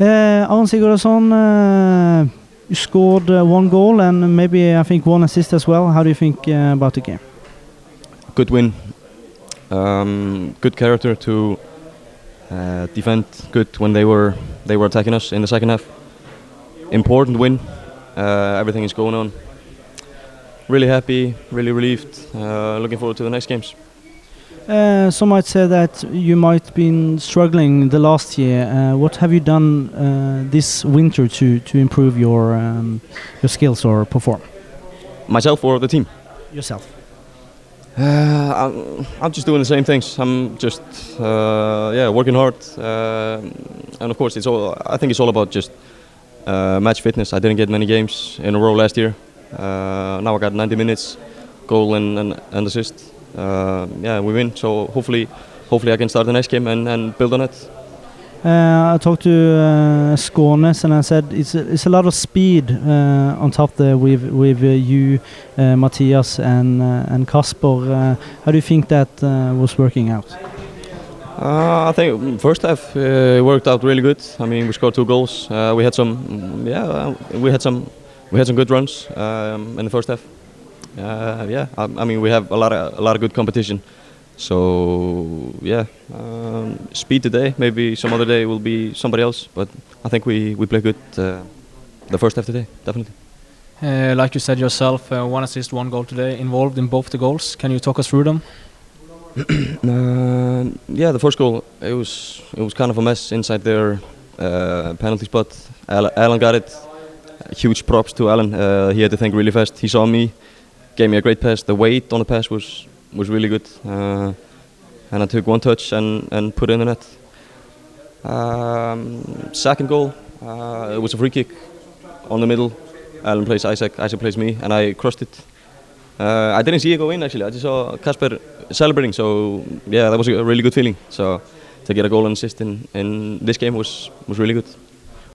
Uh, Aron Sigurðarson, uh, scored uh, one goal and maybe I think one assist as well. How do you think uh, about the game? Good win. Um, good character to defend good when they were they were attacking us in the second half. Important win. Everything is going on. Really happy, really relieved. Looking forward to the next games. Uh, some might say that you might been struggling the last year. Uh, what have you done uh, this winter to to improve your um, your skills or perform Myself or the team? yourself? Uh, I'm, I'm just doing the same things. I'm just uh, yeah working hard, uh, and of course it's all. I think it's all about just uh, match fitness. I didn't get many games in a row last year. Uh, now I got 90 minutes, goal and and, and assist. Uh, yeah, we win. So hopefully, hopefully I can start the next game and, and build on it. Uh, I talked to uh, Skånes and I said it's a, it's a lot of speed uh, on top there with with uh, you, uh, Matthias and and Kasper. How do you think that was working out? I think first half worked out really good. I mean, we scored two goals. We had some, yeah, we had some, we had some good runs um, in the first half. Uh, yeah, I, I mean, we have a lot of a lot of good competition. So yeah, um, speed today. Maybe some other day will be somebody else. But I think we we play good uh, the first half today, definitely. Uh, like you said yourself, uh, one assist, one goal today, involved in both the goals. Can you talk us through them? Uh, yeah, the first goal it was it was kind of a mess inside their uh, penalty spot. Alan, Alan got it. Huge props to Alan. Uh, he had to think really fast. He saw me, gave me a great pass. The weight on the pass was was really good, uh, and I took one touch and and put it in the net. Um, second goal, uh, it was a free kick on the middle. Alan plays Isaac. Isaac plays me, and I crossed it. Uh, I didn't see it go in actually. I just saw Kasper celebrating. So yeah, that was a really good feeling. So to get a goal and assist in, in this game was was really good.